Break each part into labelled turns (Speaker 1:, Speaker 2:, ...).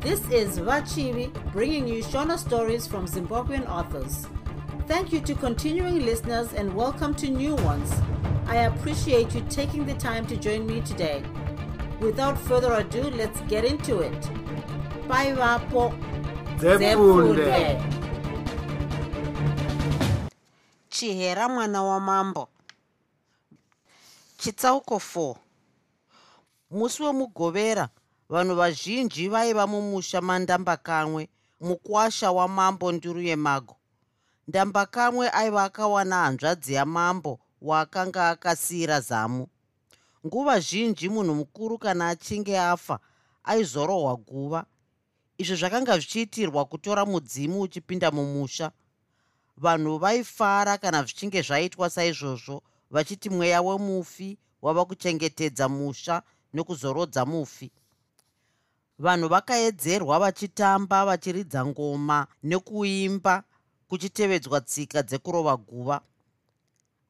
Speaker 1: This is Vachivi bringing you Shona stories from Zimbabwean authors. Thank you to continuing listeners and welcome to new ones. I appreciate you taking the time to join me today. Without further ado, let's get into it. Bye, Vapo.
Speaker 2: Zefunde.
Speaker 3: chihera mwana wamambo chitsauko 4 musi wemugovera vanhu vazhinji vaiva mumusha mandambakamwe mukwasha wamambo nduru yemago. Ndambakamwe aiva akawana hanzvadzi yamambo waakanga akasiyira zamu. Nguva zhinji munhu mukuru kana achinge afa aizorohwa guva. Izvi zvakanga zvichiitirwa kutora mudzimu uchipinda mumusha. Vanhu vaifara kana zvichinge zvaitwa saizvozvo vachiti mweya wemufi wava kuchengetedza musha nekuzorodza mufi vanhu vakaedzerwa vachitamba vachiridza ngoma nekuimba kuchitevedzwa tsika dzekurova guva.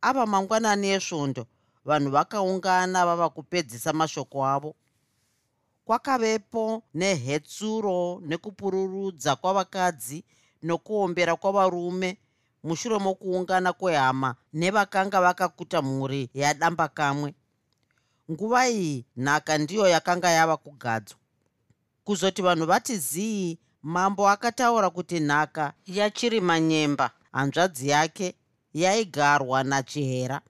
Speaker 3: Apa mangwanani esvondo vanhu vakaungana vava kupedzisa mashoko avo. Kwakavepo nehetsuro nekupururudza kwavakadzi nokuombera kwavarume mushure mokuungana kwehama nevakanga vakakuta mhuri yadamba kamwe nguva iyi nhaka ndiyo yakanga yava kugadzwa kuzoti vanhu vati zii mambo akataura kuti nhaka yachirima nyemba hanzvadzi yake yaigarwa nachihera.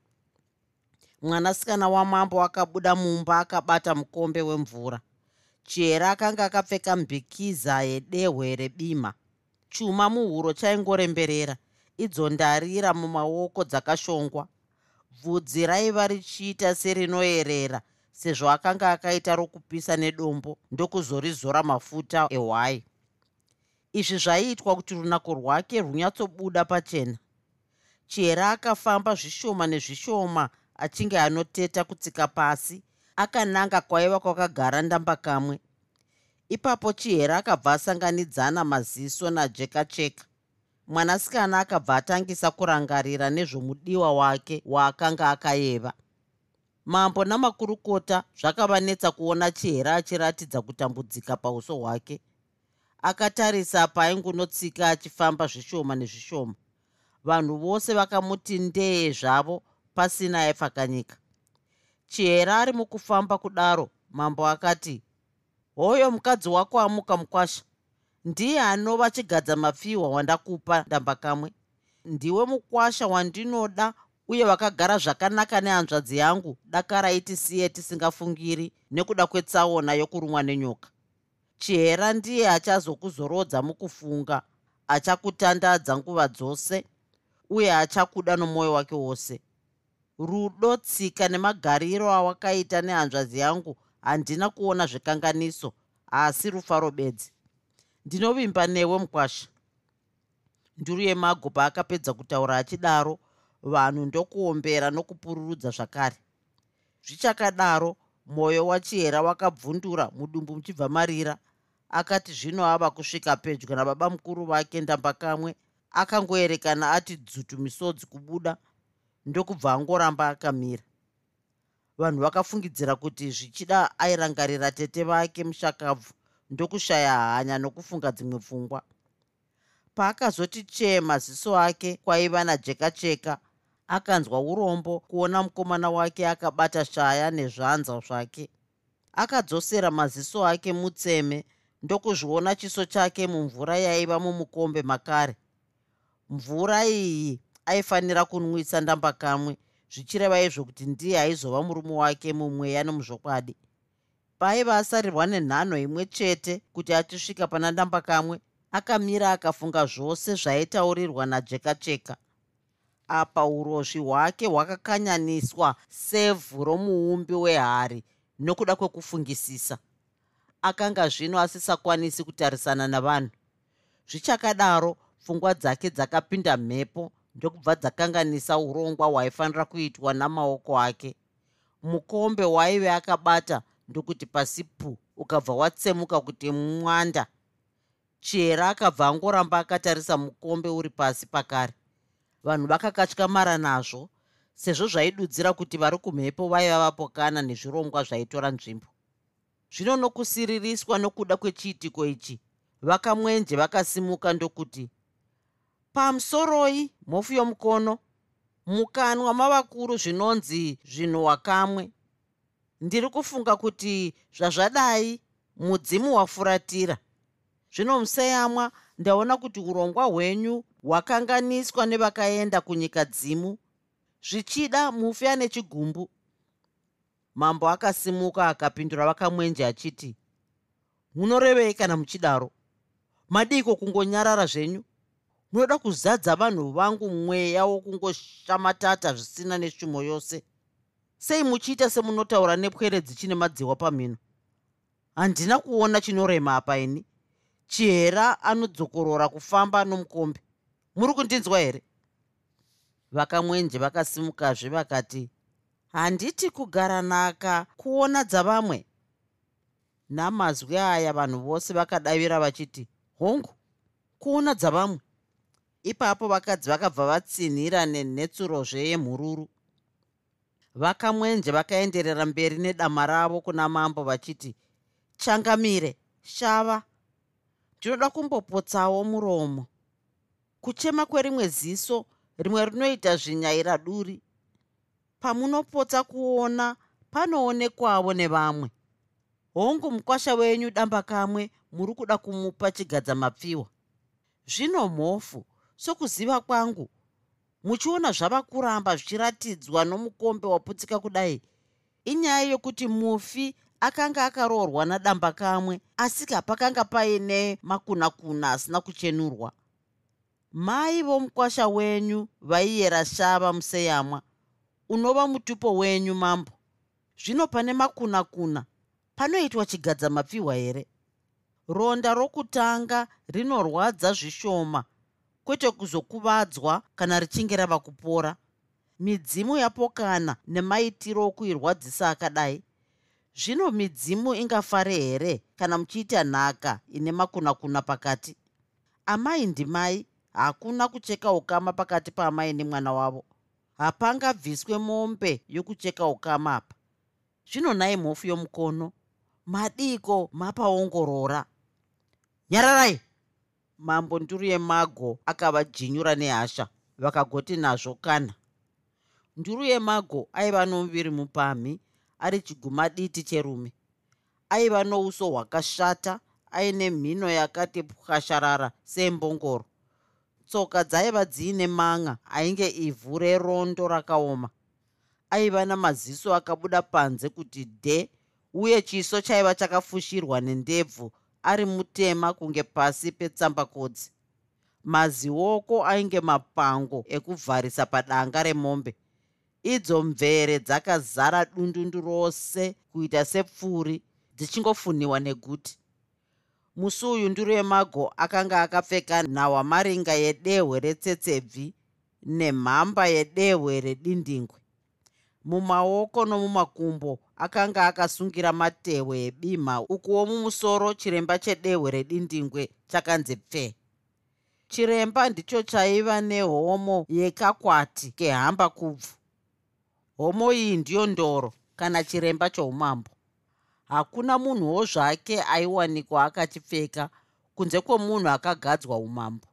Speaker 3: Mwanasikana wamambo akabuda mumba akabata mukombe wemvura. Chihera akanga akapfeka mbikiza yedehwe rebima. Chuma muhuro chaingoremberera idzo ndarira mumaoko dzakashongwa. Bvudzi raiva richiita serinoerera sezvo akanga akaita rokupisa nedombo ndokuzorizora mafuta ehwai. Izvi zvaiitwa kuti runako rwake runyatsobuda pachena. Chihera akafamba zvishoma nezvishoma achinge anoteta kutsika pasi akananga kwaiva kwakagara ndamba kamwe. Ipapo chihera akabva asanganidzana maziso najekacheka. Mwanasikana akabva atangisa kurangarira nezvomudiwa wake waakanga akayeva mambo namakurukota zvakavanetsa kuona chihera achiratidza kutambudzika pauso hwake. Akatarisa paaingunotsika achifamba zvishoma nezvishoma. Vanhu vose vakamuti ndee zvavo pasina aipfakanyika chihera ari mukufamba kudaro mambo akati hoyo mukadzi wako amuka mukwasha. Ndiye anova chigadza mapfihwa wandakupa ndamba kamwe ndiwe mukwasha wandinoda uye vakagara zvakanaka nehanzvadzi yangu dakarai tisiye tisingafungiri nekuda kwetsaona yokurumwa nenyoka. Chihera ndiye achazokuzorodza mukufunga achakutandadza nguva dzose uye achakuda nomwoyo wake wose. Rudo tsika nemagariro awakaita nehanzvadzi yangu handina kuona zvekanganiso asi rufaro bedzi. Ndinovimba newe mukwasha nduru yemago paakapedza kutaura achidaro vanhu ndokuombera nokupururudza zvakare. Zvichakadaro mwoyo wachihera wakabvundura mudumbu muchibva marira. Akati zvino ava kusvika pedyo nababa mukuru vake ndamba kamwe akangoerekana ati dzutu misodzi kubuda ndokubva angoramba akamira. Vanhu vakafungidzira kuti zvichida airangarira tete vake mushakabvu ndokushaya hanya nokufunga dzimwe pfungwa. Paakazoti chee maziso ake kwaiva najekacheka akanzwa urombo kuona mukomana wake akabata shaya nezvanza zvake. Akadzosera maziso ake mutseme ndokuzviona chiso chake mumvura yaiva mumukombe makare. Mvura iyi aifanira kunwisa ndamba kamwe zvichireva izvo kuti ndiye aizova murume wake mumweya nemuzvokwadi paiva asarirwa nenhano imwe chete kuti achisvika pana ndamba kamwe akamira akafunga zvose zvaitaurirwa najekacheka apa urozvi hwake hwakakanyaniswa sevhu romuumbi wehari nokuda kwekufungisisa akanga zvino asisakwanisi kutarisana navanhu. Zvichakadaro pfungwa dzake dzakapinda mhepo ndokubva dzakanganisa urongwa hwaifanira kuitwa namaoko ake. Mukombe waive akabata ndokuti pasi pu ukabva watsemuka kuti mwanda. Chera akabva angoramba akatarisa mukombe uri pasi pakare vanhu vakakatyamara nazvo sezvo zvaidudzira kuti vari kumhepo vaiva vapokana nezvirongwa zvaitora nzvimbo. Zvino nokusiririswa nokuda kwechiitiko ichi vakamwenje vakasimuka ndokuti pamusoroi mhofu yomukono mukanwa mavakuru zvinonzi zvinhuhwa kamwe ndiri kufunga kuti zvazvadai mudzimu wafuratira. Zvino museyamwa ndaona kuti urongwa hwenyu hwakanganiswa nevakaenda kunyika dzimu zvichida mufi ane chigumbu. Mambo akasimuka akapindura vakamwenje achiti munorevei kana muchidaro? Madiko kungonyarara zvenyu. Munoda kuzadza vanhu vangu mweya wokungoshamatata zvisina neshumo yose. Sei muchiita semunotaura nepwere dzichine madziwa pamhino? Handina kuona chinorema apa ini. Chihera anodzokorora kufamba nomukombe muri kundinzwa here? Vakamwenje vakasimukazve vakati handiti kugara naka kuona dzavamwe? Namazwi aya vanhu vose vakadavira vachiti hongu kuona dzavamwe? Ipapo vakadzi vakabva vatsinhira nenhetsurozve yemhururu. Vakamwenje vakaenderera mberi nedama ravo kuna mambo vachiti changamire shava. Ndinoda kumbopotsawo muromo kuchema kwerimwe ziso rimwe rinoita zvinyaira duri. Pamunopotsa kuona panoonekwawo nevamwe. Hongu mukwasha wenyu damba kamwe muri kuda kumupa chigadzamapfiwa. Zvino mhofu sokuziva kwangu muchiona zvava kuramba zvichiratidzwa nomukombe waputsika kudai. Inyaya yokuti mufi akanga akaroorwa nadamba kamwe asi hapakanga paine makunakuna asina kuchenurwa mai vomukwasha wenyu vaiyera shava museyamwa. Unova mutupo wenyu mambo. Zvino pane makunakuna. Panoitwa chigadzamapfihwa here? Ronda rokutanga rinorwadza zvishoma. Kwete kuzokuvadzwa kana richinge rava kupora. Midzimu yapokana nemaitiro okuirwadzisa akadai. Zvino midzimu ingafare here kana muchiita nhaka ine makunakuna pakati? Amai ndimai hakuna kucheka ukama pakati paamai nemwana wavo. Hapangabviswe mombe yokucheka ukama apa. Zvino nai mhofu yomukono. Madiko mapaongorora. Nyararai! Mambo nduru yemago akavajinyura nehasha vakagoti nazvo kana. Nduru yemago aiva nomuviri mupamhi ari chigumaditi cherume. Aiva nouso hwakashata aine mhino yakati pwasharara sembongoro tsoka dzaiva dziine manga ainge ivhu rerondo rakaoma. Aiva namaziso akabuda panze kuti dhe uye chiso chaiva chakafushirwa nendebvu ari mutema kunge pasi petsambakodzi. Mazioko ainge mapango ekuvharisa padanga remombe. Idzo mvere dzakazara dundundu rose kuita sepfuri dzichingofunhiwa neguti musi uyu nduro yemago akanga akapfeka nhawamaringa yedehwe retsetsebvi nemhamba yedehwe redindingwe. Mumaoko nomumakumbo akanga akasungira matehwe ebimha ukuwo mumusoro chiremba chedehwe redindingwe chakanzi pfe. Chiremba ndicho chaiva nehomo yekakwati kehamba kubvu. Homo iyi ndiyo ndoro kana chiremba choumambo hakuna munhuwo zvake aiwanikwa akachipfeka kunze kwomunhu akagadzwa umambo.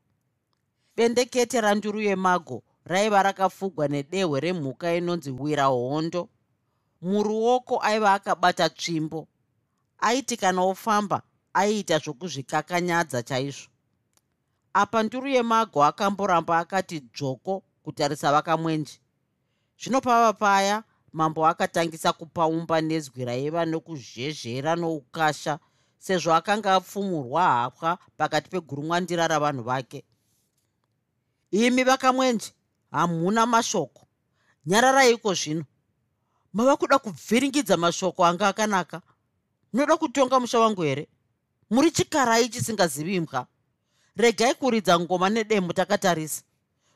Speaker 3: Bendekete randuru yemago raiva rakafugwa nedehwe remhuka inonzi wira hondo. Muruoko aiva akabata tsvimbo. Aiti kana ofamba aiita zvokuzvikakanyadza chaizvo. Apa nduru yemago akamboramba akati dzvoko kutarisa vakamwenje. Zvino pava paya mambo akatangisa kupaumba nezwi raiva nokuzhezhera noukasha sezvo akanga apfumurwa hapwa pakati pegurumwandira ravanhu vake. Imi vakamwenje hamuna mashoko. Nyararaiko zvino. Mava kuda kubviringidza mashoko anga akanaka. Munoda kutonga musha wangu here? Muri chikarai chisingazivi imbwa? Regai kuridza ngoma nedembo takatarisa.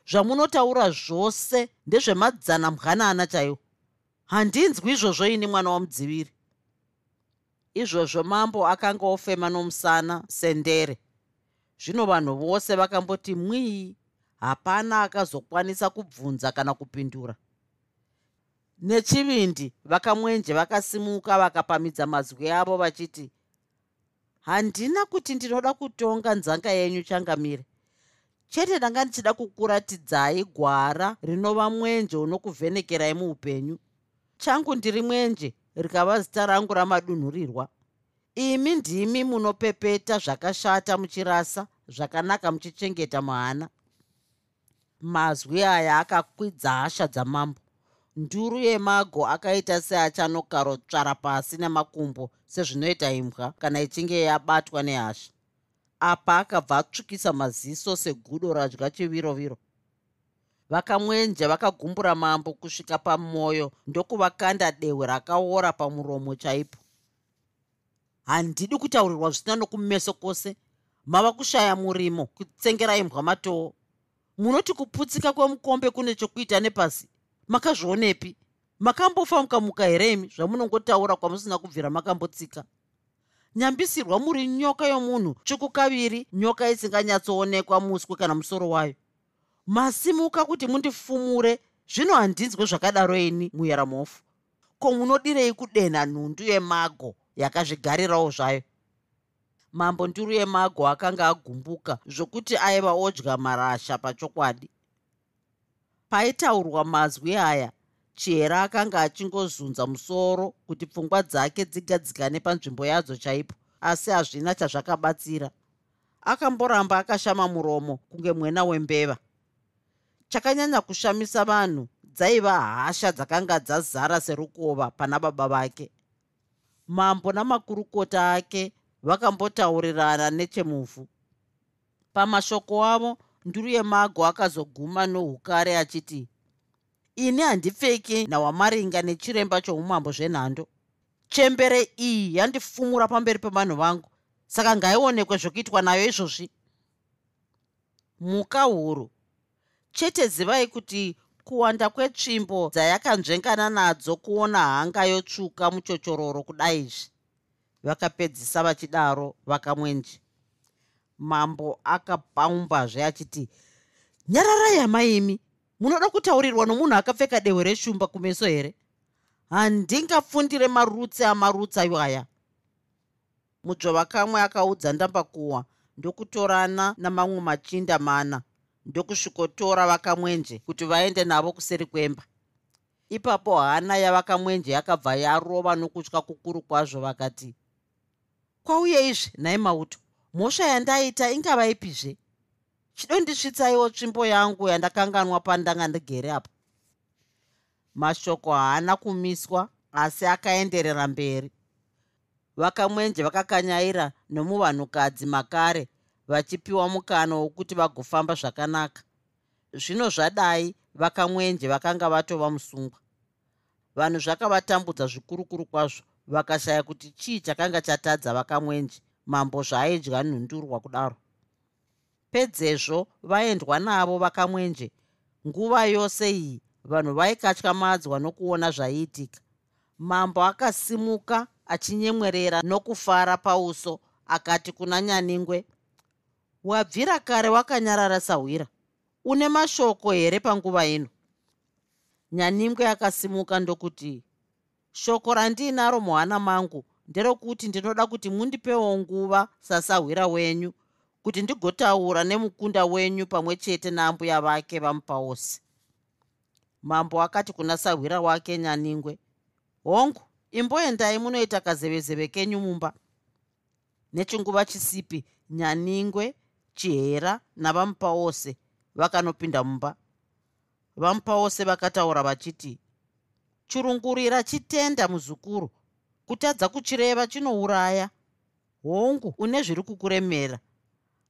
Speaker 3: Zvamunotaura zvose ndezvemadzana mbwanana chaiwo handinzwi izvozvo ini mwana wamudziviri izvozvo mambo akanga ofema nomusana sendere. Zvino vanhu vose vakamboti mwii hapana akazokwanisa kubvunza kana kupindura. Nechivindi vakamwenje vakasimuka vakapamidza mazwi avo vachiti handina kuti ndinoda kutonga nzanga yenyu changamire. Chete ndanga ndichida kukuratidzai gwara rinova mwenje unokuvhenekerai muupenyu changu ndiri mwenje rikava zita rangu ramadunhurirwa. Imi ndimi munopepeta zvakashata muchirasa zvakanaka muchichengeta muhana mazwi aya akakwidza hasha dzamambo. Nduru yemago akaita seachanokarotsvara pasi nemakumbo sezvinoita imbwa kana ichinge yabatwa nehasha. Apa akabva atsvukisa maziso segudo radya chiviroviro vakamwenja vakagumbura mambo kusvika pamwoyo ndokuvakanda dehwe rakaora pamuromo chaipo. Handidi kutaurirwa zvisina nokumeso kwose. Mava kushaya murimo kutsengera imbwa matoo. Munoti kuputsika kwemukombe kune chokuita nepasi makazvionepi. Makambofa mukamuka here imi zvamunongotaura kwamusina kubvira makambotsika? Nyambisirwa muri nyoka yomunhu tsvuku kaviri nyoka isinganyatsoonekwa muswe kana musoro wayo masimuka kuti mundifumure. Zvino handinzwe zvakadaro ini muyeramofu ko munodirei kudenha nhundu yemago yakazvigarirawo zvayo? Mambo nduru yemago akanga agumbuka zvokuti aiva odya marasha pachokwadi. Paitaurwa mazwi aya chihera akanga achingozunza musoro kuti pfungwa dzake dzigadzikane panzvimbo yadzo chaipo asi hazvina chazvakabatsira. Akamboramba akashama muromo kunge mwena wembeva chakanyanya kushamisa vanhu dzaiva hasha dzakanga dzazara serukova pana baba vake. Mambo namakurukota ake vakambotaurirana nechemuvhu. Pamashoko avo nduru yemago akazoguma noukare achiti ini handipfeki nhawamaringa nechiremba choumambo zvenhando. Chembere iyi yandifumura pamberi pevanhu vangu saka ngaionekwe zvokuitwa nayo izvozvi. Muka huru chete zivai kuti kuwanda kwetsvimbo dzayakanzvengana nadzo kuona hanga yotsvuka muchochororo kudaizvi vakapedzisa vachidaro vakamwenje. Mambo akapaumbazve achiti nyararai hamaimi munoda kutaurirwa nomunhu akapfeka dehwe reshumba kumeso here? Handingapfundire marutsi amarutsi ayaya mudzvova kamwe akaudza ndambakuwa ndokutorana namamwe machinda mana ndokusvikotora vakamwenje kuti vaende navo kuseri kwemba. Ipapo hana yavakamwenje yakabva yarova nokutya kukuru kwazvo vakati kwauye izvi nhai mauto mhosva yandaita ingava ipizve? Chidondisvitsaiwo tsvimbo yangu yandakanganwa pandanga ndigere apo mashoko haana kumiswa asi akaenderera mberi. Vakamwenje vakakanyaira nomuvanhukadzi makare vachipiwa mukana wokuti vagofamba zvakanaka. Zvino zvadai vakamwenje vakanga vatova musungwa. Vanhu zvakavatambudza zvikurukuru kwazvo vakashaya kuti chii chakanga chatadza vakamwenje mambo zvaaidya nhundurwa kudaro. Pedzezvo vaendwa navo vakamwenje. Nguva yose iyi vanhu vaikatyamadzwa nokuona zvaiitika. Mambo akasimuka achinyemwerera nokufara pauso akati kuna nyaningwe wabvira kare wakanyarara sahwira. Une mashoko here panguva ino? Nyaningwe akasimuka ndokuti shoko randiinaro muhana mangu nderokuti ndinoda kuti mundipewo nguva sasahwira wenyu kuti ndigotaura nemukunda wenyu pamwe chete naambuya vake vamupaosi mambo akati kuna sahwira wake nyaningwe hongu imboendai munoita kazevezeve kenyu mumba. Nechinguva chisipi nyaningwe chihera navamupa ose vakanopinda mumba. Vamupa ose vakataura vachiti chirungurira chitenda muzukuru kutadza kuchireva chinouraya. Hongu une zviri kukuremera.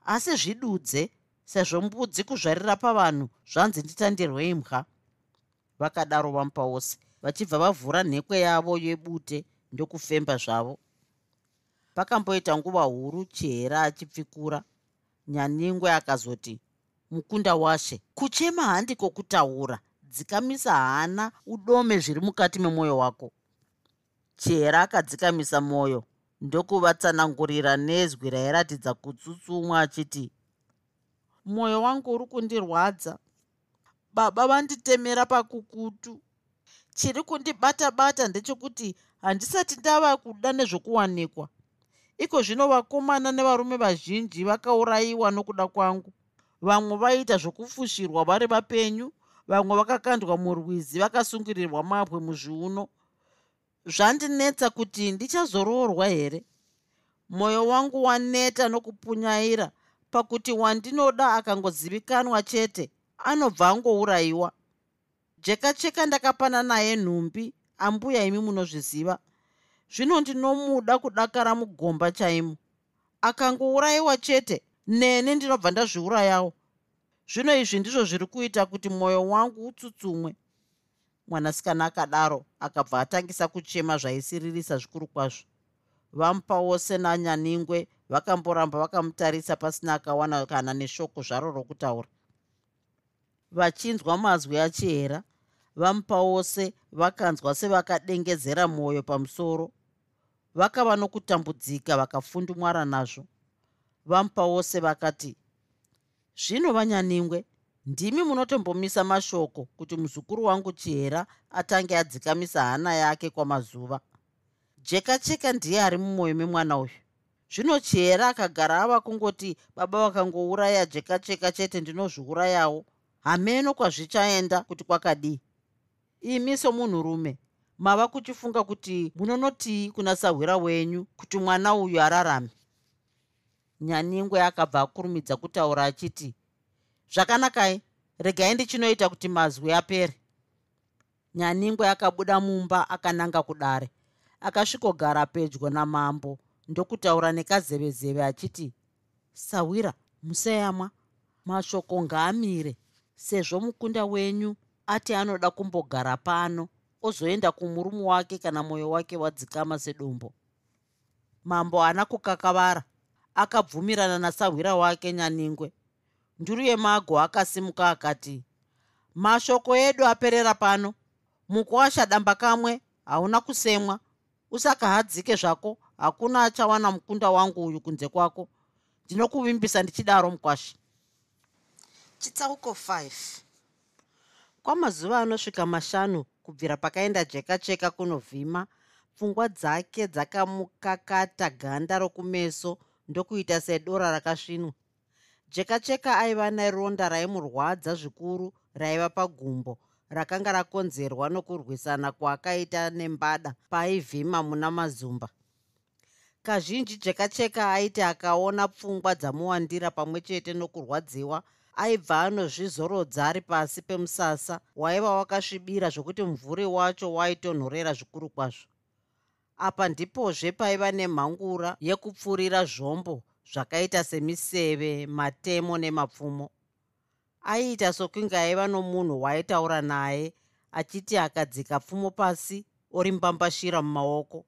Speaker 3: Asi zvidudze sezvo mbudzi kuzvarira pavanhu zvanzi nditandirwe imwa vakadaro vamupa ose vachibva vavhura nhekwe yavo yebute ndokufemba zvavo. Pakamboita nguva huru chihera achipfikura nyaningwe akazoti mukunda washe kuchema handiko kutaura dzikamisa hana udome zviri mukati memwoyo wako. Chihera akadzikamisa mwoyo ndokuvatsanangurira nezwi rairatidza kutsutsumwa achiti mwoyo wangu uri kundirwadza. Baba vanditemera pakukutu. Chiri kundibata bata ndechekuti handisati ndava kuda nezvokuwanikwa iko zvino vakomana nevarume vazhinji vakaurayiwa nokuda kwangu. Vamwe vaita zvokufushirwa vari vapenyu vamwe vakakandwa murwizi vakasungirirwa mabwe muzviuno. Zvandinetsa kuti ndichazoroorwa here? Mwoyo wangu waneta nokupunyaira pakuti wandinoda akangozivikanwa chete anobva angourayiwa. Jeka cheka ndakapana naye nhumbi ambuya imi munozviziva zvino ndinomuda kudakara mugomba chaimo. Akangourayiwa chete nene ndinobva ndazviurayawo. Zvino izvi ndizvo zviri kuita kuti mwoyo wangu utsutsumwe. Mwanasikana akadaro akabva atangisa kuchema zvaisiririsa zvikuru kwazvo. Vamupa wose nanyaningwe vakamboramba vakamutarisa pasina akawana kana neshoko zvaro rokutaura. Vachinzwa mazwi achihera vamupa wose vakanzwa sevakadengezera mwoyo pamusoro vakava nokutambudzika vakafundumwara nazvo. Vamupa wose vakati zvino vanyaningwe ndimi munotombomisa mashoko kuti muzukuru wangu chihera atange adzikamisa hana yake kwamazuva. Jeka cheka ndiye ari mumwoyo memwana uyu. Zvino chihera akagara ava kungoti baba vakangouraya jeka cheka chete ndinozviurayawo. Hameno kwazvichaenda kuti kwakadii imi somunhurume mava kuchifunga kuti munonotii kuna sahwira wenyu kuti mwana uyu ararame. Nyaningwe akabva akurumidza kutaura achiti zvakanakai regai ndichinoita kuti mazwi apere. Nyaningwe akabuda mumba akananga kudare akasvikogara pedyo namambo ndokutaura nekazevezeve achiti sawira musayamwa. Mashoko ngaamire sezvo mukunda wenyu ati anoda kumbogara pano ozoenda kumurume wake kana mwoyo wake wadzikama sedombo mambo haana kukakavara akabvumirana nasahwira wake nyaningwe. Nduru yemago akasimuka akati mashoko edu aperera pano. Mukuasha damba kamwe hauna kusemwa. Usakahadzike zvako hakuna achawana mukunda wangu uyu kunze kwako. Ndinokuvimbisa ndichidaro mukwasha. Chitsauko 5 kwamazuva anosvika mashanu kubvira pakaenda jeka cheka kunovhima pfungwa dzake dzakamukakata ganda rokumeso ndokuita sedora rakasvinwa. Jeka cheka aiva neronda raimurwadza zvikuru raiva pagumbo rakanga rakonzerwa nokurwisana kwaakaita nembada paaivhima muna mazumba. Kazhinji jeka cheka aiti akaona pfungwa dzamuwandira pamwe chete nokurwadziwa aibva anozvizorodza ari pasi pemusasa waiva wakasvibira zvokuti mvuri wacho waitonhorera zvikuru kwazvo. Apa ndipozve paiva nemhangura yekupfurira zvombo zvakaita semiseve matemo nemapfumo. Aiita sokunge aiva nomunhu waaitaura naye achiti akadzika pfumo pasi orimbambashira mumaoko.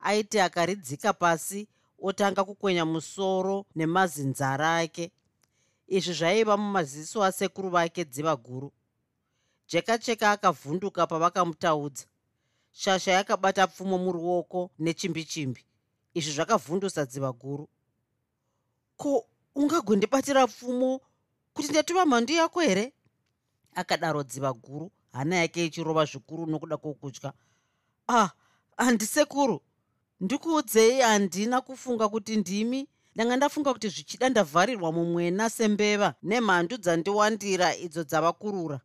Speaker 3: Aiti akaridzika pasi otanga kukwenya musoro nemazinzara ake izvi zvaiva mumaziso asekuru vake dziva guru. Jeka cheka akavhunduka pavakamutaudza. Shasha yakabata pfumo muruoko nechimbi chimbi izvi zvakavhundusa dziva guru. Ko ungagondibatira pfumo kuti ndatova mhandu yako here? Akadaro dziva guru hana yake ichirova zvikuru nokuda kwokutya. Ah handisekuru ndikuudzei handina kufunga kuti ndimi ndanga ndafunga kuti zvichida ndavharirwa mumwena sembeva nemhandu dzandiwandira idzo dzavakurura.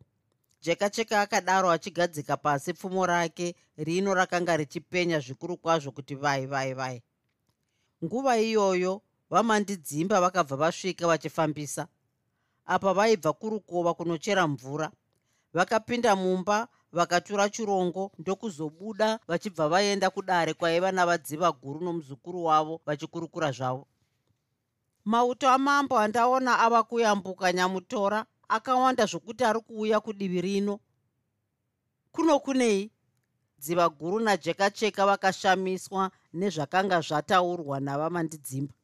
Speaker 3: Jeka cheka akadaro achigadzika pasi pfumo rake rino rakanga richipenya zvikuru kwazvo kuti vai vai vai. Nguva iyoyo vamandidzimba vakabva vasvika vachifambisa. Apa vaibva kurukova kunochera mvura. Vakapinda mumba vakatura chirongo ndokuzobuda vachibva vaenda kudare kwaiva navadziva guru nomuzukuru wavo vachikurukura zvavo mauto amambo andaona ava kuyambuka nyamutora. Akawanda zvokuti ari kuuya kudivi rino. Kuno kunei? Dziva guru najeka cheka vakashamiswa nezvakanga zvataurwa navamandidzimba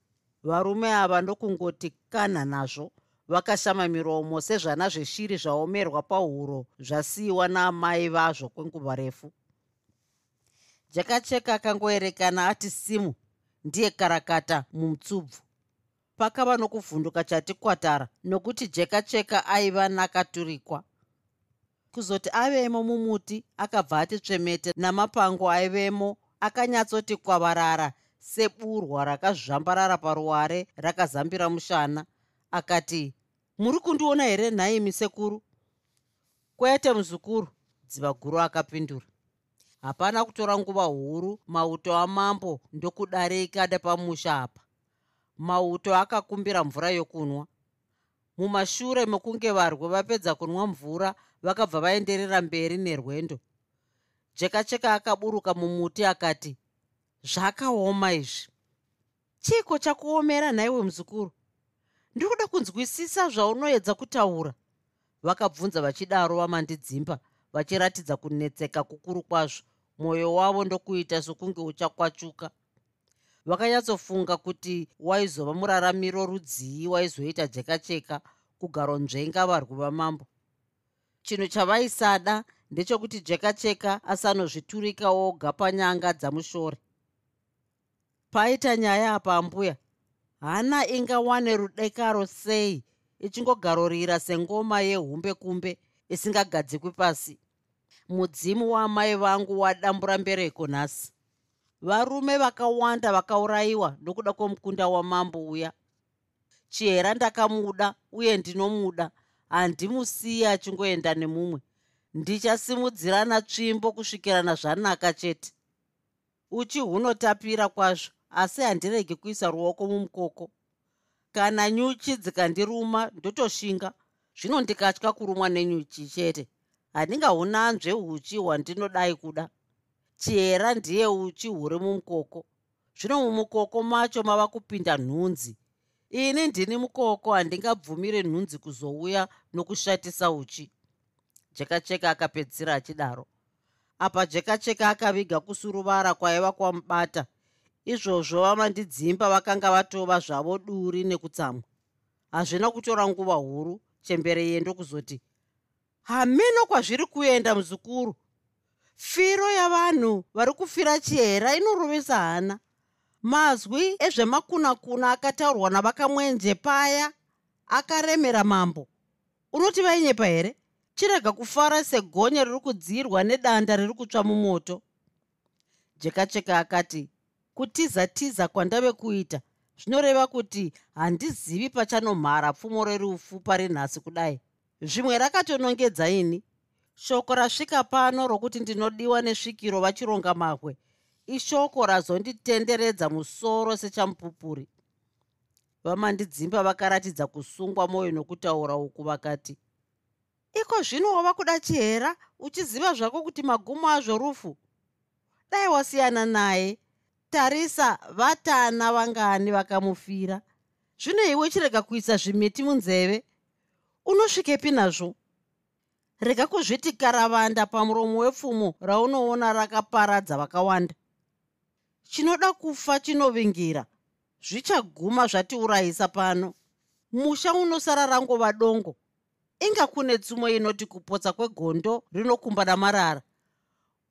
Speaker 3: varume ava ndokungoti kana nazvo vakashama miromo sezvana zveshiri zvaomerwa pahuro zvasiyiwa naamai vazvo kwenguva refu. Jeka cheka akangoerekana ati simu ndiye karakata mumutsubvu pakava nokuvhunduka chati kwatara nokuti jeka cheka aiva nakaturikwa. Kuzoti avemo mumuti akabva ati tsvemete namapango aivemo akanyatsoti kwavarara seburwa rakazvambarara paruware rakazambira mushana. Akati muri kundiona here nhaimi sekuru kwete muzukuru dziva guru akapindura. Hapana kutora nguva huru mauto amambo ndokudarika nepamusha apa mauto akakumbira mvura yokunwa. Mumashure mekunge varwe vapedza kunwa mvura vakabva vaenderera mberi nerwendo. Jekacheka akaburuka mumuti akati zvakaoma izvi. Chiko chakuomera nhaiwe muzukuru ndiri kuda kunzwisisa zvaunoedza kutaura. Vakabvunza vachidaro vamandidzimba vachiratidza kunetseka kukuru kwazvo. Mwoyo wavo ndokuita sokunge uchakwachuka vakanyatsofunga kuti waizova muraramiro rudzii waizoita jekacheka kugaro nzvenga varwi vamambo. Chinhu chavaisada ndechekuti jekacheka asanozviturika woga panyanga dzamushore paita nyaya apa ambuya hana ingawane rudekaro sei? Ichingogarorira sengoma yehumbe kumbe isingagadzikwi pasi. Mudzimu waamai vangu wadambura mbereko nhasi varume vakawanda vakaurayiwa nokuda kwomukunda wamambo uya. Chihera ndakamuda uye ndinomuda. Handimusiyi achingoenda nemumwe. Ndichasimudzirana tsvimbo kusvikirana zvanaka chete. Uchi hunotapira kwazvo asi handirege kuisa ruoko mumukoko. Kana nyuchi dzikandiruma ndotoshinga zvino ndikatya kurumwa nenyuchi chete. Handingahunanzve uchi hwandinodai kuda chihera ndiye uchi huri mumukoko. Zvino mumukoko macho mava kupinda nhunzi. Ini ndini mukoko handingabvumire nhunzi kuzouya nokushatisa uchi. Jekacheka akapedzisira achidaro. Apa jekacheka akaviga kusuruvara kwaiva kwamubata. Izvozvo vamandidzimba vakanga vatova zvavo duri nekutsamwa hazvina kutora nguva huru chembere yendo kuzoti hamino kwazviri kuenda muzukuru firo yavanhu vari kufira chihera inorovesa hana. Mazwi ezvemakunakuna akataurwa navakamwenje paya akaremera mambo. Unoti vainyepa here chirega kufara segonye riri kudzirwa nedanda riri kutsva mumoto. Jekacheka akati kutiza-tiza kwandave kuita. Zvinoreva kuti handizivi pachanomhara pfumo rerufu pari nhasi kudai. Zvimwe rakatonongedza ini shoko rasvika pano rokuti ndinodiwa nesvikiro vachironga mahwe. Ishoko razonditenderedza musoro sechamupupuri vamandidzimba vakaratidza kusungwa mwoyo nokutaura uku vakati iko zvino wava kuda chihera? Uchiziva zvako kuti magumo azvo rufu? Dai wasiyana naye. Tarisa vatana vangani vakamufira. Zvino iwe chirega kuisa zvimiti munzeve. Unosvikepi nazvo rega kuzviti karavanda pamuromo wepfumo raunoona rakaparadza vakawanda. Chinoda kufa chinovingira. Zvichaguma zvatiurayisa pano. Musha unosara rangova dongo. Inga kune tsumo inoti kupotsa kwegondo rinokumbana marara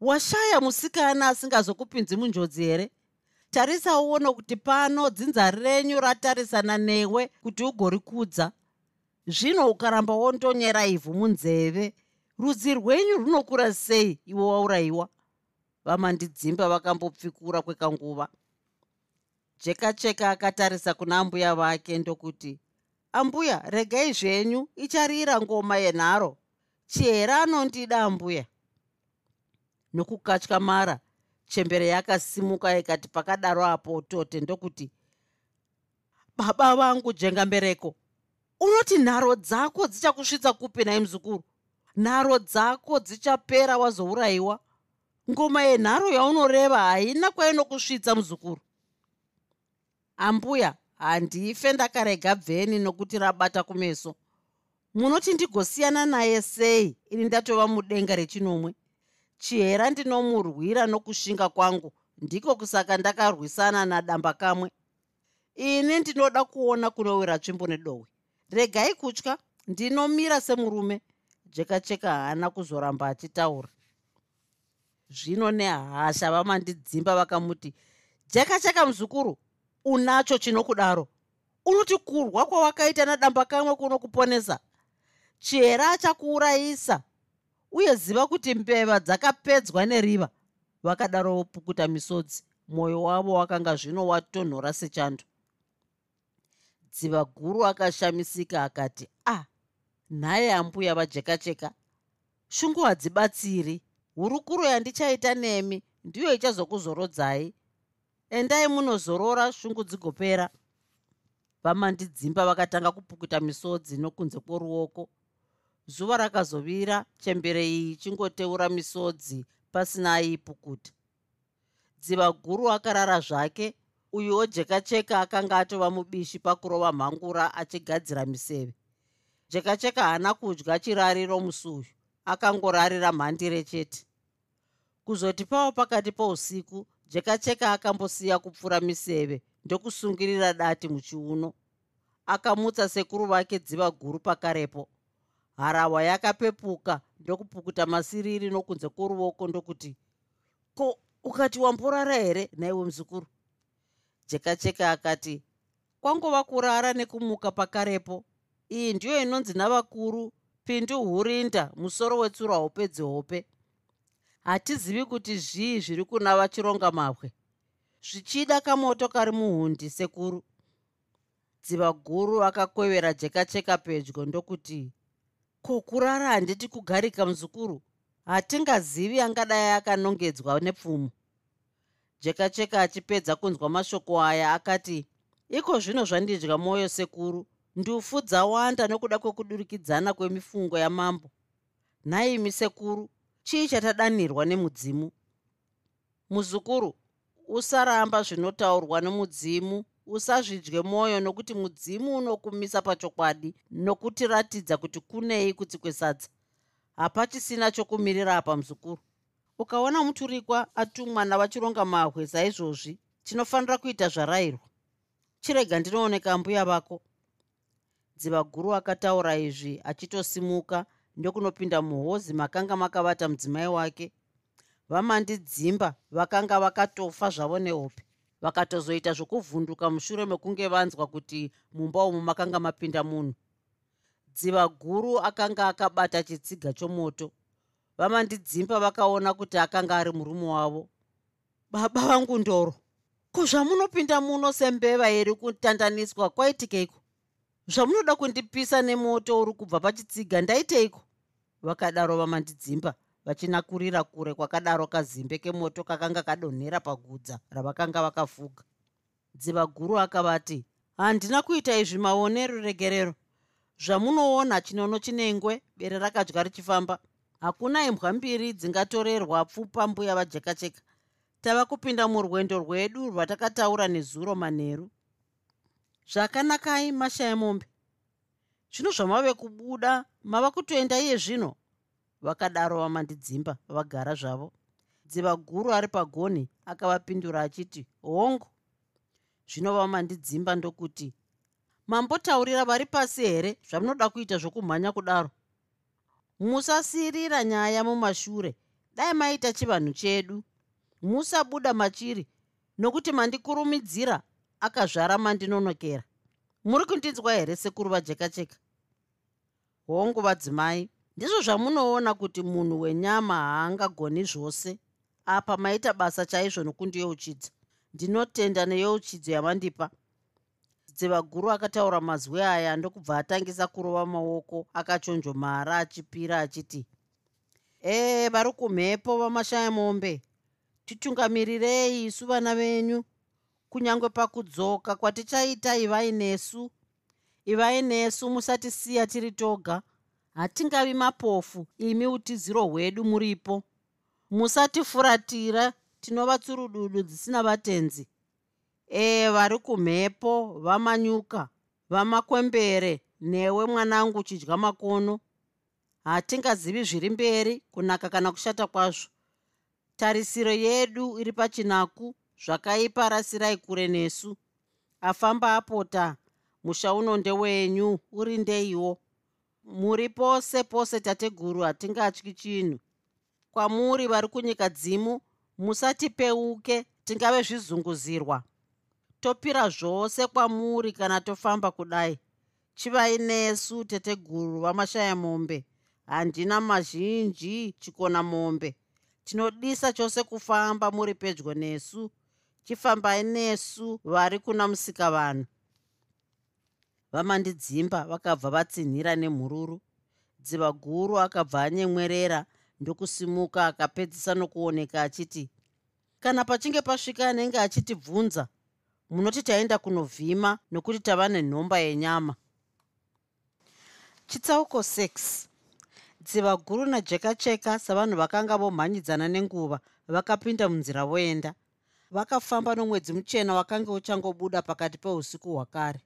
Speaker 3: washaya musikana asingazokupinzi munjodzi here? Tarisa uone kuti pano dzinza renyu ratarisana newe kuti ugorikudza zvino ukaramba wondonyera ivhu munzeve. Rudzi rwenyu runokura sei? Iwe waurayiwa. Vamandidzimba vakambopfikura kwekanguva. Jekacheka akatarisa kuna ambuya vake ndokuti ambuya regai zvenyu. Icharira ngoma yenharo. Chihera anondida ambuya. Nokukatyamara chembere yakasimuka ikati pakadaro apo tote ndokuti baba vangu jengambereko unoti nharo dzako dzichakusvitsa kupi nai muzukuru. Nharo dzako dzichapera wazourayiwa. Ngoma yenharo yaunoreva haina kwainokusvitsa muzukuru. Ambuya handife ndakarega bveni nokuti rabata kumeso. Munoti ndigosiyana naye sei ini ndatova mudenga rechinomwe? Chihera ndinomurwira nokushinga kwangu ndiko kusaka ndakarwisana nadamba kamwe ini ndinoda kuona kunowira tsvimbo nedohwe regai kutya ndinomira semurume. Jekacheka haana kuzoramba achitaura. Zvino nehasha vamandidzimba vakamuti jekacheka muzukuru unacho chinokudaro. Unoti kurwa kwawakaita nadamba kamwe kunokuponesa. Chihera achakuurayisa uye ziva kuti mbeva dzakapedzwa neriva. Vakadaro vopukuta misodzi. Mwoyo wavo wakanga zvino watonhora sechando dziva guru akashamisika akati a ah, nhaye ambuya vajekacheka. Shungu hadzibatsiri. Hurukuro yandichaita nemi. Ndiyo ichazokuzorodzai endai munozorora shungu dzigopera. Vamandidzimba vakatanga kupukuta misodzi nokunze kworuoko. Zuva rakazovira chembere iyi ichingoteura misodzi pasina aiipukuta dziva guru akarara zvake uyuwo jekacheka akanga atova mubishi pakurova mhangura achigadzira miseve. Jekacheka haana kudya chirariro musuyu akangorarira mhandire chete kuzoti pavo pakati pousiku jekacheka akambosiya kupfura miseve ndokusungirira dati muchiuno. Akamutsa sekuru vake dziva guru pakarepo. Harahwa yakapepuka ndokupukuta masiriri nokunze kworuoko ndokuti ko ukati wamborara here? Naiwe muzukuru jekacheka akati kwangova kurara nekumuka pakarepo. Iyi ndiyo inonzi navakuru pindu hurinda musoro wetsura hope dzehope. Hatizivi kuti zvii zviri kunava chironga mabwe zvichida kamoto kari muhundi sekuru. Dziva guru akakwevera jekacheka pedyo ndokuti ko kurara handiti kugarika muzukuru? Hatingazivi angadai akanongedzwa nepfumo jekacheka achipedza kunzwa mashoko aya akati iko zvino zvandidya mwoyo sekuru? Ndufu dzawanda nokuda kwekudurikidzana kwemifungo yamambo. Nhaimi sekuru chii chatadanirwa nemudzimu? Muzukuru usaramba zvinotaurwa nemudzimu usazvidye mwoyo nokuti mudzimu unokumisa pachokwadi nokutiratidza kuti kunei kutsikwesadza. Hapachisina chokumirira apa muzukuru ukaona muturikwa atumwa navachironga mahwe saizvozvi tinofanira kuita zvarayirwa. Chirega ndinooneka mbuya vako. Dziva guru akataura izvi achitosimuka ndokunopinda muhozi makanga makavata mudzimai wake. Vamandidzimba vakanga vakatofa zvavo nehope vakatozoita zvokuvhunduka mushure mekunge vanzwa kuti mumba umu makanga mapinda munhu. Dziva guru akanga akabata chitsiga chomoto vamandidzimba vakaona kuti akanga ari murume wavo. Baba vangu ndoro ko zvamunopinda muno sembeva iri kutandaniswa? Kwaitikeiko zvamunoda kundipisa nemoto uri kubva pachitsiga ndaiteiko? Vakadaro vamandidzimba vachinakurira kure kwakadaro kazimbe kemoto kakanga kadonhera pagudza ravakanga vakafuga. Dziva guru akavati handina kuita izvi maonero regerero. Zvamunoona chinono chinengwe bere rakadya richifamba hakuna imbwa mbiri dzingatorerwa pfupa mbuya vajekacheka tava kupinda murwendo rwedu rwatakataura nezuro manheru. Zvakanakai mashaya mombe zvino zvamave kubuda mava kutoenda iye zvino? Vakadaro vamandidzimba vagara zvavo. Dziva guru ari pagonhi akavapindura achiti hongu! Zvino vamandidzimba ndokuti mambotaurira vari pasi here? Zvamunoda kuita zvokumhanya kudaro musasiyirira nyaya mumashure. Dai maita chivanhu chedu. Musabuda machiri nokuti mandikurumidzira akazvara mandinonokera. Muri kundinzwa here sekuru vajekacheka hongu vadzimai ndizvo zvamunoona kuti munhu wenyama haangagoni zvose. Apa maita basa chaizvo nokundiyeuchidza ndinotenda neyeuchidzo yamandipa dziva guru akataura mazwi aya ndokubva atangisa kurova maoko akachonjomara achipira achiti ee vari kumhepo vamashaya mombe titungamirirei isu vana venyu. Kunyange pakudzoka kwatichaita ivai nesu. Ivai nesu musatisiya tiri toga. Hatingavi mapofu imi utiziro hwedu muripo. Musatifuratira tinova tsurududu dzisina vatenzi ee vari kumhepo vamanyuka vamakwembere newe mwanangu chidya makono. Hatingazivi zviri mberi kunaka kana kushata kwazvo. Tarisiro yedu iri pachinaku zvakaipa rasirai kure nesu. Afamba apota musha uno ndewenyu uri ndeiwo. Muri pose pose tateguru hatingatyi chinhu. Kwamuri vari kunyika dzimu musatipeuke tingave zvizunguzirwa topira zvose kwamuri kana tofamba kudai. Chivai nesu teteguru vamashaya mombe. Handina mazhinji chikona mombe. Tinodisa chose kufamba muri pedyo nesu. Chifambai nesu vari kuna musika vanhu. Vamandidzimba vakabva vatsinhira nemhururu. Dziva guru akabva anyemwerera ndokusimuka akapedzisa nokuoneka achiti kana pachinge pasvika anenge achitibvunza munoti taenda kunovhima nokuti tava nenhomba yenyama. Chitsauko 6 dziva guru najekacheka savanhu vakanga vomhanyidzana nenguva vakapinda munzira voenda. Vakafamba nomwedzi muchena wakanga uchangobuda pakati peusiku hwakare.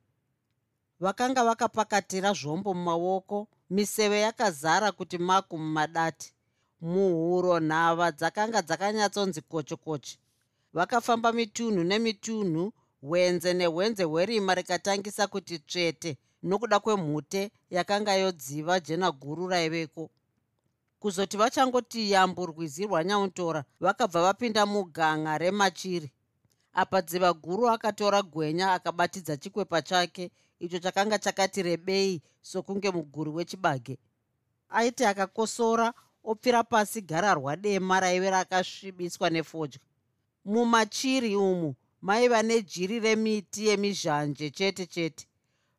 Speaker 3: Vakanga vakapakatira zvombo mumaoko miseve yakazara kuti maku mumadati muhuro nhava dzakanga dzakanyatsonzi kochokoche. Vakafamba mitunhu nemitunhu hwenze nehwenze hwerima rikatangisa kuti tsvete nokuda kwemhute yakanga yodziva jena guru raiveko. Kuzoti vachangoti yambo rwizi rwanyautora vakabva vapinda muganga remachiri. Apa dziva guru akatora gwenya akabatidza chikwepa chake icho chakanga chakati rebei sokunge muguri wechibage. Aiti akakosora opfira pasi gararwa dema raive rakasvibiswa nefodya. Mumachiri umu maiva nejiri remiti yemizhanje chete chete.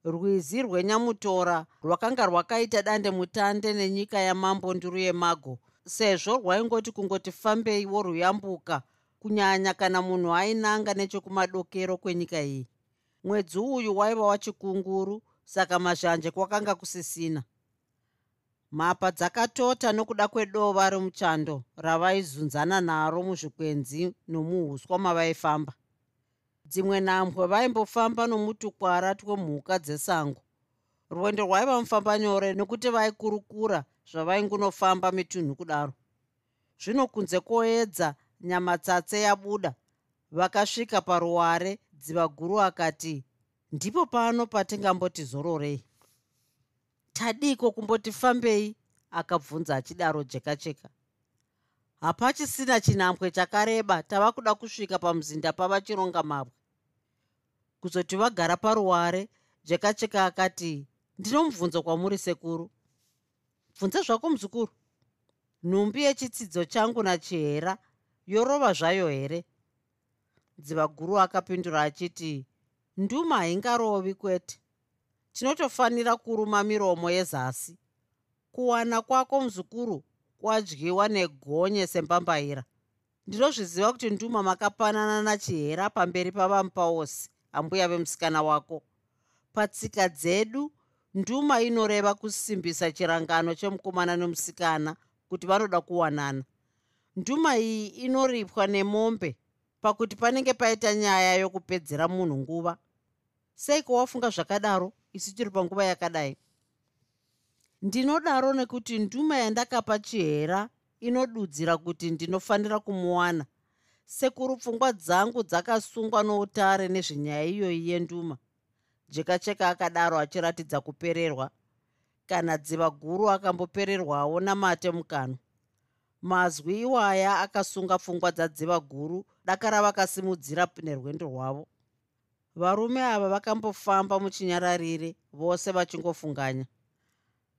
Speaker 3: Rwizi rwenyamutora rwakanga rwakaita dande mutande nenyika yamambo nduru yemago sezvo rwaingoti kungoti fambei woruyambuka kunyanya kana munhu ainanga nechekumadokero kwenyika iyi. Mwedzi uyu waiva wachikunguru saka mazhanje kwakanga kusisina. Mhapa dzakatota nokuda kwedova remuchando ravaizunzana naro muzvikwenzi nomuhuswa mavaifamba dzimwe nhambwe vaimbofamba nomutukwara twemhuka dzesango. Rwendo rwaiva mufamba nyore nokuti vaikurukura zvavaingunofamba mitunhu kudaro. Zvino kunze kwoedza nyamatsatse yabuda vakasvika paruware dziva guru akati ndipo pano patingamboti zororei? Tadiko kumboti fambei akabvunza achidaro jeka cheka hapachisina chinhambwe chakareba tava kuda kusvika pamuzinda pavachironga mabwe kuzoti vagara paruware jeka cheka akati ndino mubvunzo kwamuri sekuru. Bvunza zvako muzukuru. Nhumbi yechitsidzo changu nachihera yorova zvayo here? Dziva guru akapindura achiti nduma haingarovi kwete. Tinotofanira kuruma miromo yezasi. Kuwana kwako muzukuru kwadyiwa negonye sembambaira. Ndinozviziva kuti nduma makapanana nachihera pamberi pavamupaosi ambuya vemusikana wako. Patsika dzedu nduma inoreva kusimbisa chirangano chemukomana nemusikana kuti vanoda kuwanana. Nduma iyi inoripwa nemombe pakuti panenge paita nyaya yokupedzera munhu nguva. Seiko wafunga zvakadaro? Isi tiri panguva yakadai. Ndinodaro nekuti nduma yandakapa chihera inodudzira kuti ndinofanira kumuwana sekuru pfungwa dzangu dzakasungwa noutare nezvenyaya iyoyi yenduma. Jekacheka akadaro achiratidza kupererwa. Kana dziva guru akambopererwawo namate mukanwa mazwi iwaya akasunga pfungwa dzadziva guru dakara vakasimudzira nerwendo rwavo. Varume ava vakambofamba muchinyararire vose vachingofunganya.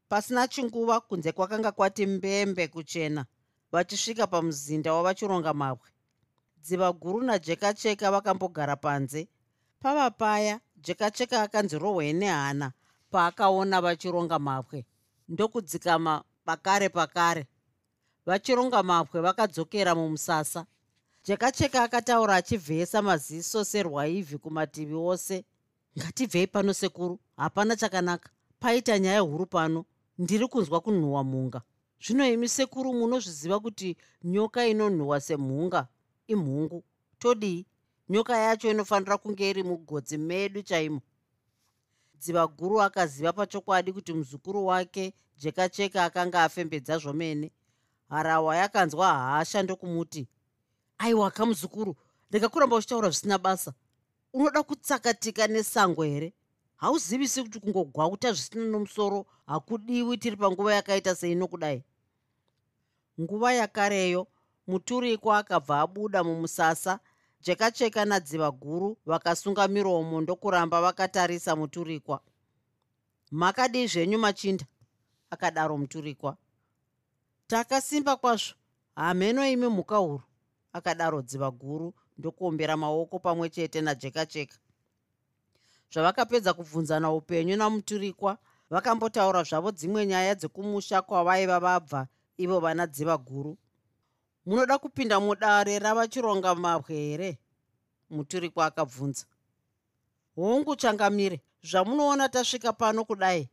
Speaker 3: Pasina chinguva kunze kwakanga kwati mbembe kuchena vachisvika pamuzinda wavachironga mabwe dziva guru najekacheka vakambogara panze. Pava paya jekacheka akanzi rohwe nehana paakaona vachironga mabwe ndokudzikama pakare pakare. Vachironga mabwe vakadzokera mumusasa. Jekacheka akataura achivheyesa maziso serwaivhi kumativi ose. Ngatibvei pano sekuru. Hapana chakanaka. Paita nyaya huru pano. Ndiri kunzwa kunhuhwa mhunga zvino imi sekuru munozviziva kuti nyoka inonhuhwa semhunga imhungu. Todii nyoka yacho inofanira kunge iri mugodzi medu chaimo. Dziva guru akaziva pachokwadi kuti muzukuru wake jekacheka akanga afembedza zvomene. Harawa yakanzwa hasha ndokumuti. Aiwa kamuzukuru ndikakuramba uchitaura zvisina basa. Unoda kutsakatika nesango here? Hauzivisi kuti kungogwauta zvisina nomusoro hakudiwi tiri panguva yakaita seino kudai. Nguva yakareyo muturikwa akabva abuda mumusasa. Jekacheka nadziva guru vakasunga miromo ndokuramba vakatarisa muturikwa. Makadii zvenyu machinda akadaro muturikwa. Takasimba kwazvo hameno imi mhuka huru akadaro dziva guru ndokuombera maoko pamwe chete najeka cheka zvavakapedza kubvunzana upenyu namuturikwa vakambotaura zvavo dzimwe nyaya dzekumusha kwavaiva vabva ivo vana dziva guru munoda kupinda mudare ravachironga mabwe here muturikwa akabvunza. Hongu changamire zvamunoona tasvika pano kudai?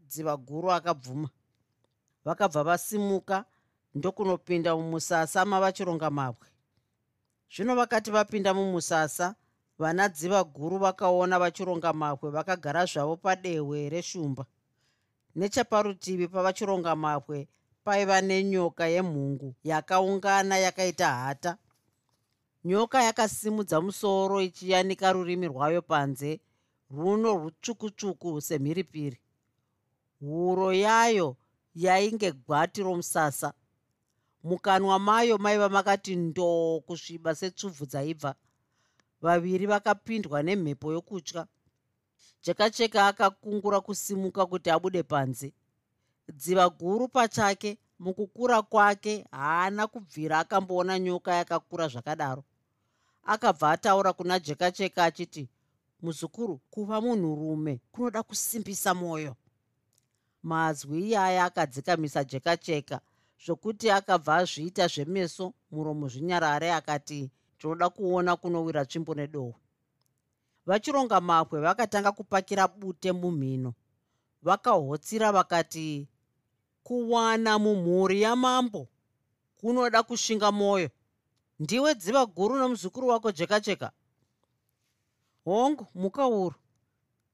Speaker 3: Dziva guru akabvuma. Vakabva vasimuka ndokunopinda mumusasa mavachironga mabwe. Zvino vakati vapinda mumusasa vana dziva guru vakaona vachironga mabwe vakagara zvavo padehwe reshumba. Nechaparutivi pavachironga mabwe paiva nenyoka yemhungu yakaungana yakaita hata. Nyoka yakasimudza musoro ichiyanika rurimi rwayo panze runo rutsvukutsvuku semhiripiri. Huro yayo yainge gwati romusasa. Mukanwa mayo maiva makati ndoo kusviba setsvubvu dzaibva. Vaviri vakapindwa nemhepo yokutya. Chekacheka akakungura kusimuka kuti abude panze dziva guru pachake mukukura kwake haana kubvira akamboona nyoka yakakura zvakadaro. Akabva ataura kuna jekacheka achiti muzukuru kuva munhurume kunoda kusimbisa mwoyo. Mazwi iyaya akadzikamisa jekacheka zvokuti akabva azviita zvemeso muromo zvinyarare akati tinoda kuona kunowira tsvimbo nedohwe vachironga mapwe vakatanga kupakira bute mumhino. Vakahotsira vakati kuwana mumhuri yamambo kunoda kushinga mwoyo ndiwe dziva guru nomuzukuru wako jekacheka hongu muka uru.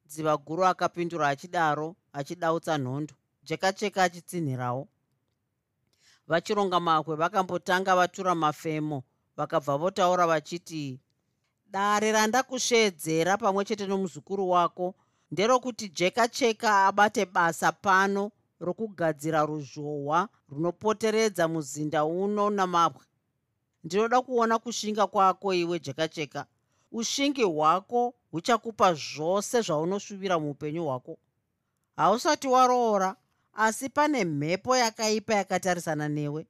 Speaker 3: Dziva guru akapindura achidaro achidautsa nhondo. Jekacheka achitsinhirawo. Vachironga makwe vakambotanga vatura mafemo. Vakabva votaura vachiti dare randakusveedzera pamwe chete nomuzukuru wako. Nderokuti jekacheka abate basa pano rokugadzira ruzhohwa runopoteredza muzinda uno namabwe. Ndinoda kuona kushinga kwako iwe jekacheka. Ushingi hwako huchakupa zvose zvaunosvuvira muupenyu hwako. Hausati waroora asi pane mhepo yakaipa yakatarisana newe.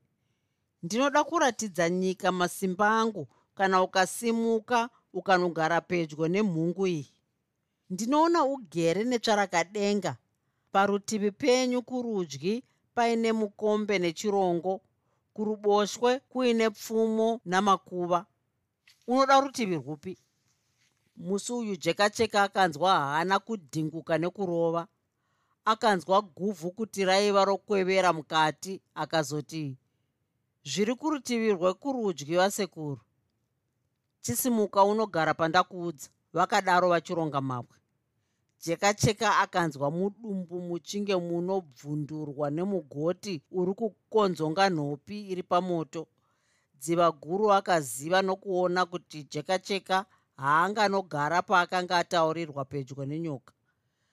Speaker 3: Ndinoda kuratidza nyika masimba angu kana ukasimuka ukanogara pedyo nemhungu iyi. Ndinoona ugere netsvarakadenga parutivi penyu kurudyi paine mukombe nechirongo kuruboshwe kuine pfumo namakuva. Unoda rutivi rwupi? Musi uyu jekacheka akanzwa haana kudhinguka nekurova. Akanzwa guvhu kuti raiva rokwevera mukati akazoti zviri kurutivi rwekurudyi vasekuru. Chisimuka unogara pandakuudza. Vakadaro vachironga mabwe jekacheka akanzwa mudumbu muchinge munobvundurwa nemugoti uri kukonzonga nhopi iri pamoto. Dziva guru akaziva nokuona kuti jekacheka haanganogara paakanga ataurirwa pedyo nenyoka.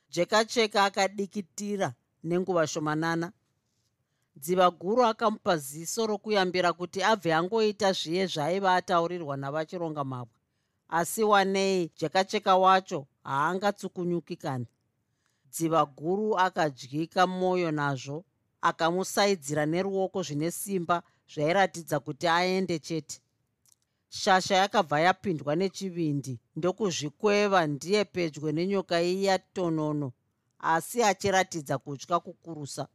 Speaker 3: Jekacheka akadikitira nenguva shomanana. Dziva guru akamupa ziso rokuyambira kuti abve angoita zviye zvaaiva ataurirwa navachironga mabwe. Asi wanei jekacheka wacho haangatsukunyuki kani dziva guru akadyika mwoyo nazvo akamusaidzira neruoko zvine simba zvairatidza kuti aende chete. Shasha yakabva yapindwa nechivindi ndokuzvikweva ndiye pedyo nenyoka iya tonono asi achiratidza kutya kukurusa.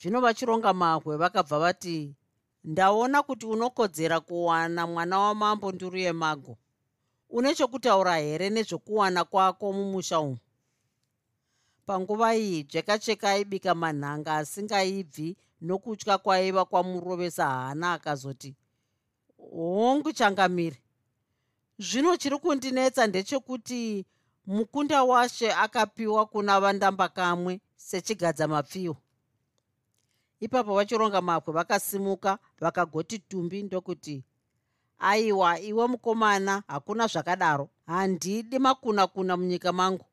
Speaker 3: Zvino vachironga mahwe vakabva vati ndaona kuti unokodzera kuwana mwana wamambo nduru yemago une chokutaura here nezvokuwana kwako mumusha umu? Panguva iyi jekacheka aibika manhanga asingaibvi nokutya kwaiva kwamurovesa hana akazoti hongu changamire. Zvino chiri kundinetsa ndechekuti mukunda washe akapiwa kuna vandamba kamwe sechigadza mapfiwo. Ipapo vachironga mapwe vakasimuka vakagoti tumbi ndokuti aiwa iwe mukomana hakuna zvakadaro. Handidi makuna kuna munyika mangu.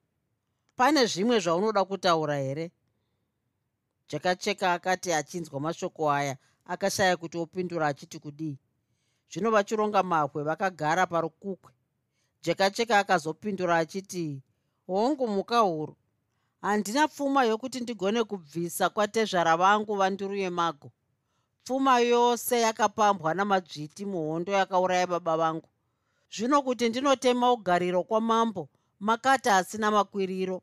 Speaker 3: Pane zvimwe zvaunoda kutaura here? Jakacheka akati achinzwa mashoko aya akashaya kuti opindura achiti kudii. Zvino vachironga mahwe vakagara parukukwe. Jekacheka akazopindura achiti hongu muka huru. Handina pfuma yokuti ndigone kubvisa kwatezvara vangu vanduru yemago pfuma yose yakapambwa namadzviti muhondo yakauraya baba vangu. Zvino kuti ndinotema ugariro kwamambo makati asina makwiriro.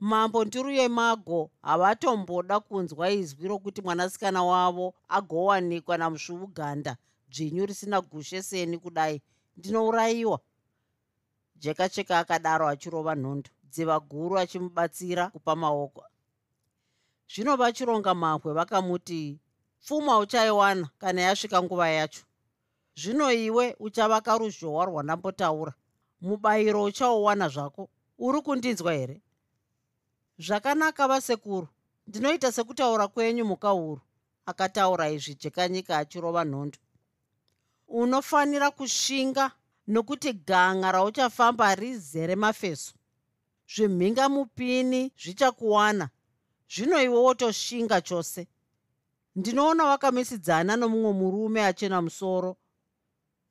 Speaker 3: Mambo ndiruye mago havatomboda kunzwa izwi rokuti mwanasikana wavo agowanikwa namusvubuganda dzvinyu risina gushe seni kudai. Ndinourayiwa. Jekacheka akadaro achirova nhondo dziva guru achimubatsira kupa maoko. Zvino vachironga mabwe vakamuti pfuma uchaiwana kana yasvika nguva yacho. Zvino iwe uchavaka ruzhowa rwandambotaura mubayiro uchauwana zvako uri kundinzwa here? Zvakanaka vasekuru ndinoita sekutaura kwenyu mukauru akataura izvi jekanyika achirova nhondo unofanira kushinga nokuti ganga rauchafamba rizere mafeso. Zvimhingamupini zvichakuwana. Zvino iwe wotoshinga chose ndinoona wakamisidzana nomumwe murume achena musoro.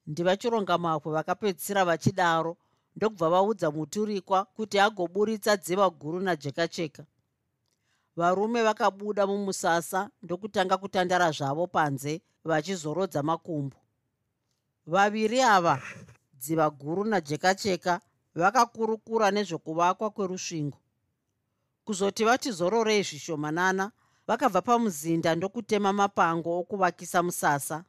Speaker 3: Ndivachironga mapwe vakapedzisira vachidaro ndokubva vaudza muturikwa kuti agoburitsa dziva guru najekacheka. Varume vakabuda mumusasa ndokutanga kutandara zvavo panze vachizorodza makumbo. Vaviri ava dziva guru najekacheka vakakurukura nezvekuvakwa kwerusvingo. Kuzoti vatizororei zvishomanana vakabva pamuzinda ndokutema mapango okuvakisa musasa.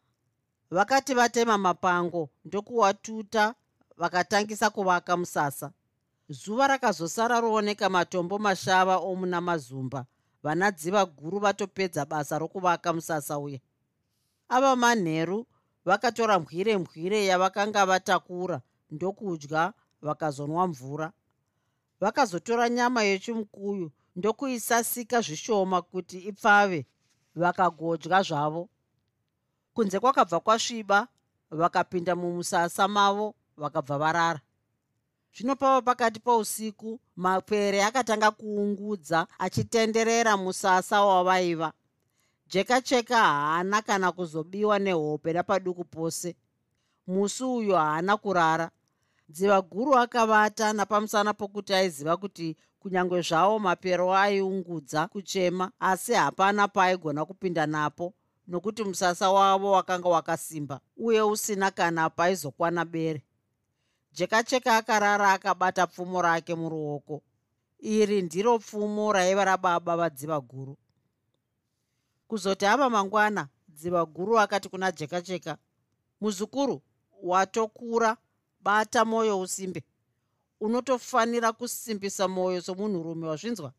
Speaker 3: Vakati vatema mapango ndokuwatuta vakatangisa kuvaka musasa. Zuva rakazosara rooneka matombo mashava omuna mazumba. Vana dziva guru vatopedza basa rokuvaka musasa uya ava manheru vakatora mbwire mbwire yavakanga vatakura ndokudya vakazonwa mvura. Vakazotora nyama yechimukuyu ndokuisasika zvishoma kuti ipfave vakagodya zvavo. Kunze kwakabva kwasviba vakapinda mumusasa mavo vakabva varara. Zvino pava pakati pousiku mapere akatanga kuungudza achitenderera musasa wavaiva. Jekacheka haana kana kuzobiwa nehope napaduku pose. Musi uyo haana kurara dziva guru akavata napamusana pokuti aiziva kuti kunyange zvavo mapero aiungudza kuchema asi hapana paaigona kupinda napo nokuti musasa wavo wakanga wakasimba uye usina kana paizokwana bere. Jekacheka akarara akabata pfumo rake muruoko. Iri ndiro pfumo raiva rababa vadziva guru. Kuzoti ava mangwana dziva guru akati kuna jekacheka muzukuru watokura bata mwoyo usimbe. Unotofanira kusimbisa mwoyo somunhurume wazvinzwa.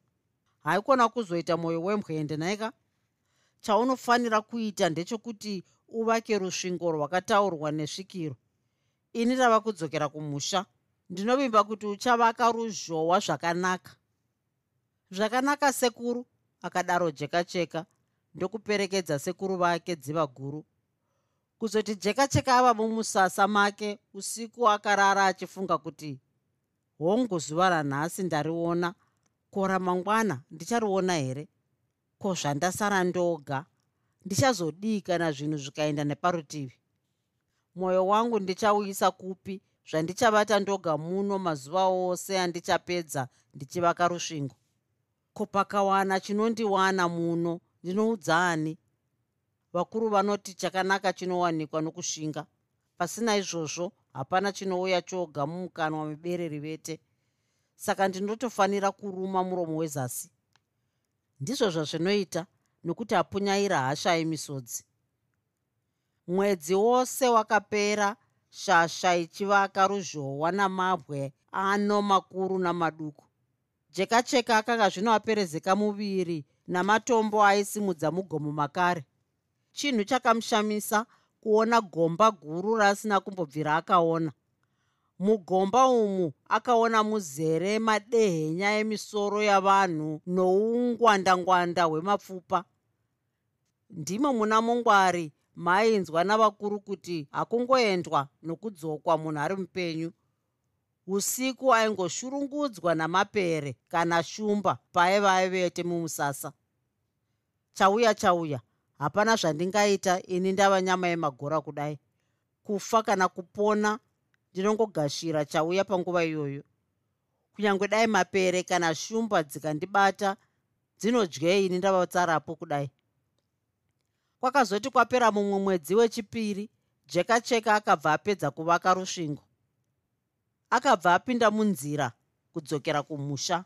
Speaker 3: Haikona kuzoita mwoyo wemwende naika? Chaunofanira kuita ndechekuti uvake rusvingo rwakataurwa nesvikiro. Ini rava kudzokera kumusha. Ndinovimba kuti uchavaka ruzhowa zvakanaka. Zvakanaka sekuru akadaro jekacheka ndokuperekedza sekuru vake dziva guru kuzoti jekacheka ava mumusasa make usiku akarara achifunga kuti hongu zuva ranhasi ndariona. Ko ramangwana ndichariona here? Ko zvandasara ndoga. Ndichazodii kana zvinhu zvikaenda neparutivi? Mwoyo wangu ndichauyisa kupi? Zvandichavata ndoga muno mazuva ose andichapedza ndichivaka rusvingo. Ko pakawana chinondiwana muno ndinoudza ani vakuru vanoti chakanaka chinowanikwa nokushinga. Pasina izvozvo hapana chinouya choga mumukanwa mebereri vete. Saka ndinotofanira kuruma muromo wezasi. Ndizvo zvazvinoita nokuti apunyaira hashayi misodzi mwedzi wose wakapera shasha ichivaka ruzhowa namabwe ano makuru namaduku. Jekacheka akanga zvino aperezeka muviri namatombo aisimudza mugomo makare chinhu chakamushamisa kuona gomba guru raasina kumbobvira akaona. Mugomba umu akaona muzere madehenya emisoro yavanhu noungwandangwanda hwemapfupa. Ndimo muna mungwari mainzwa navakuru kuti hakungoendwa nokudzokwa munhu ari mupenyu. Usiku aingoshurungudzwa namapere kana shumba paaiva aivete mumusasa. Chauya chauya hapana zvandingaita ini ndava nyama yemagora kudai. Kufa kana kupona ndinongogashira chauya panguva iyoyo. Kunyange dai mapere kana shumba dzikandibata dzinodyei ini ndavatsarapo kudai. Kwakazoti kwapera mumwe mwedzi wechipiri jeka cheka akabva apedza kuvaka rusvingo. Akabva apinda munzira kudzokera kumusha